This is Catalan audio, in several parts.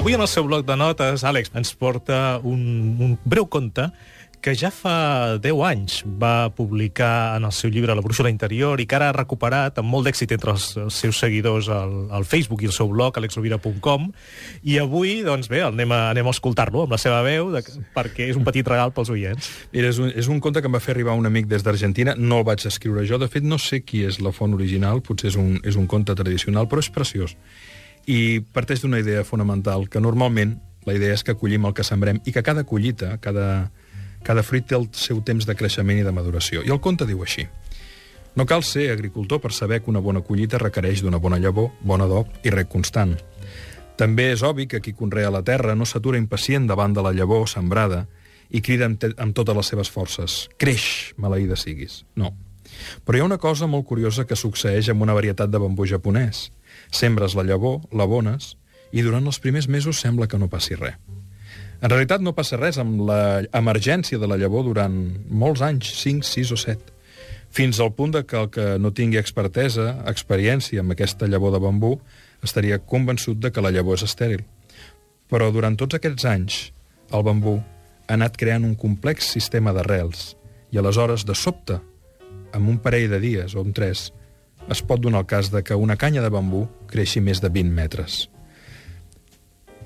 Avui en el seu bloc de notes, Àlex ens porta un, un breu conte que ja fa 10 anys va publicar en el seu llibre La brúixola interior i que ara ha recuperat amb molt d'èxit entre els, els seus seguidors al, al Facebook i el seu blog, alexrovira.com, i avui, doncs bé, anem a, anem a escoltar-lo amb la seva veu, de, perquè és un petit regal pels oients. Mira, és un, és un conte que em va fer arribar un amic des d'Argentina, no el vaig escriure jo, de fet no sé qui és la font original, potser és un, és un conte tradicional, però és preciós. I parteix d'una idea fonamental, que normalment la idea és que collim el que sembrem i que cada collita, cada, cada fruit té el seu temps de creixement i de maduració. I el conte diu així. No cal ser agricultor per saber que una bona collita requereix d'una bona llavor, bon adob i rec constant. També és obvi que qui conrea la terra no s'atura impacient davant de la llavor sembrada i crida amb, amb totes les seves forces. Creix, maleïda siguis. No. Però hi ha una cosa molt curiosa que succeeix amb una varietat de bambú japonès. Sembres la llavor, l'abones, i durant els primers mesos sembla que no passi res. En realitat no passa res amb l'emergència de la llavor durant molts anys, 5, 6 o 7, fins al punt de que el que no tingui expertesa, experiència amb aquesta llavor de bambú, estaria convençut de que la llavor és estèril. Però durant tots aquests anys, el bambú ha anat creant un complex sistema d'arrels, i aleshores, de sobte, amb un parell de dies o un tres, es pot donar el cas de que una canya de bambú creixi més de 20 metres.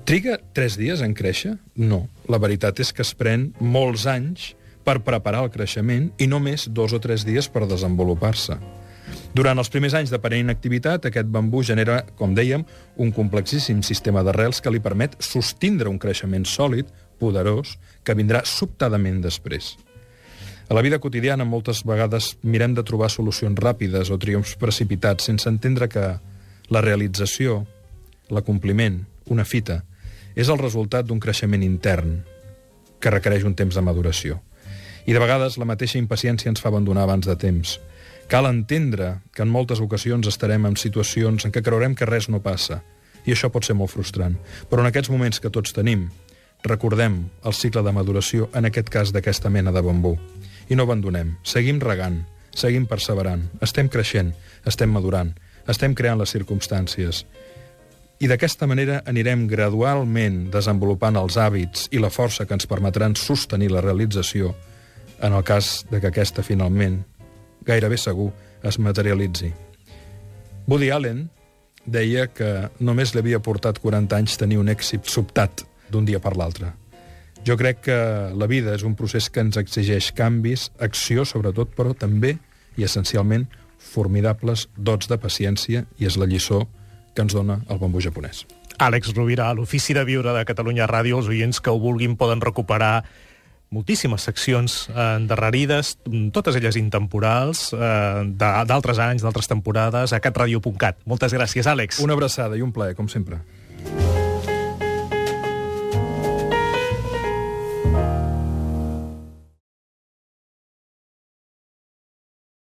Triga tres dies en créixer? No. La veritat és que es pren molts anys per preparar el creixement i només dos o tres dies per desenvolupar-se. Durant els primers anys d'aparent activitat, aquest bambú genera, com dèiem, un complexíssim sistema d'arrels que li permet sostindre un creixement sòlid, poderós, que vindrà sobtadament després. A la vida quotidiana moltes vegades mirem de trobar solucions ràpides o triomfs precipitats sense entendre que la realització, l'acompliment, una fita, és el resultat d'un creixement intern que requereix un temps de maduració. I de vegades la mateixa impaciència ens fa abandonar abans de temps. Cal entendre que en moltes ocasions estarem en situacions en què creurem que res no passa, i això pot ser molt frustrant. Però en aquests moments que tots tenim, recordem el cicle de maduració, en aquest cas d'aquesta mena de bambú. I no abandonem, seguim regant, seguim perseverant, estem creixent, estem madurant, estem creant les circumstàncies. I d'aquesta manera anirem gradualment desenvolupant els hàbits i la força que ens permetran sostenir la realització en el cas de que aquesta finalment, gairebé segur, es materialitzi. Woody Allen deia que només li havia portat 40 anys tenir un èxit sobtat d'un dia per l'altre. Jo crec que la vida és un procés que ens exigeix canvis, acció sobretot, però també i essencialment formidables dots de paciència i és la lliçó que ens dona el bambú japonès. Àlex Rovira, a l'Ofici de Viure de Catalunya Ràdio, els oients que ho vulguin poden recuperar moltíssimes seccions eh, endarrerides, totes elles intemporals, eh, d'altres anys, d'altres temporades, a catradio.cat. Moltes gràcies, Àlex. Una abraçada i un plaer, com sempre.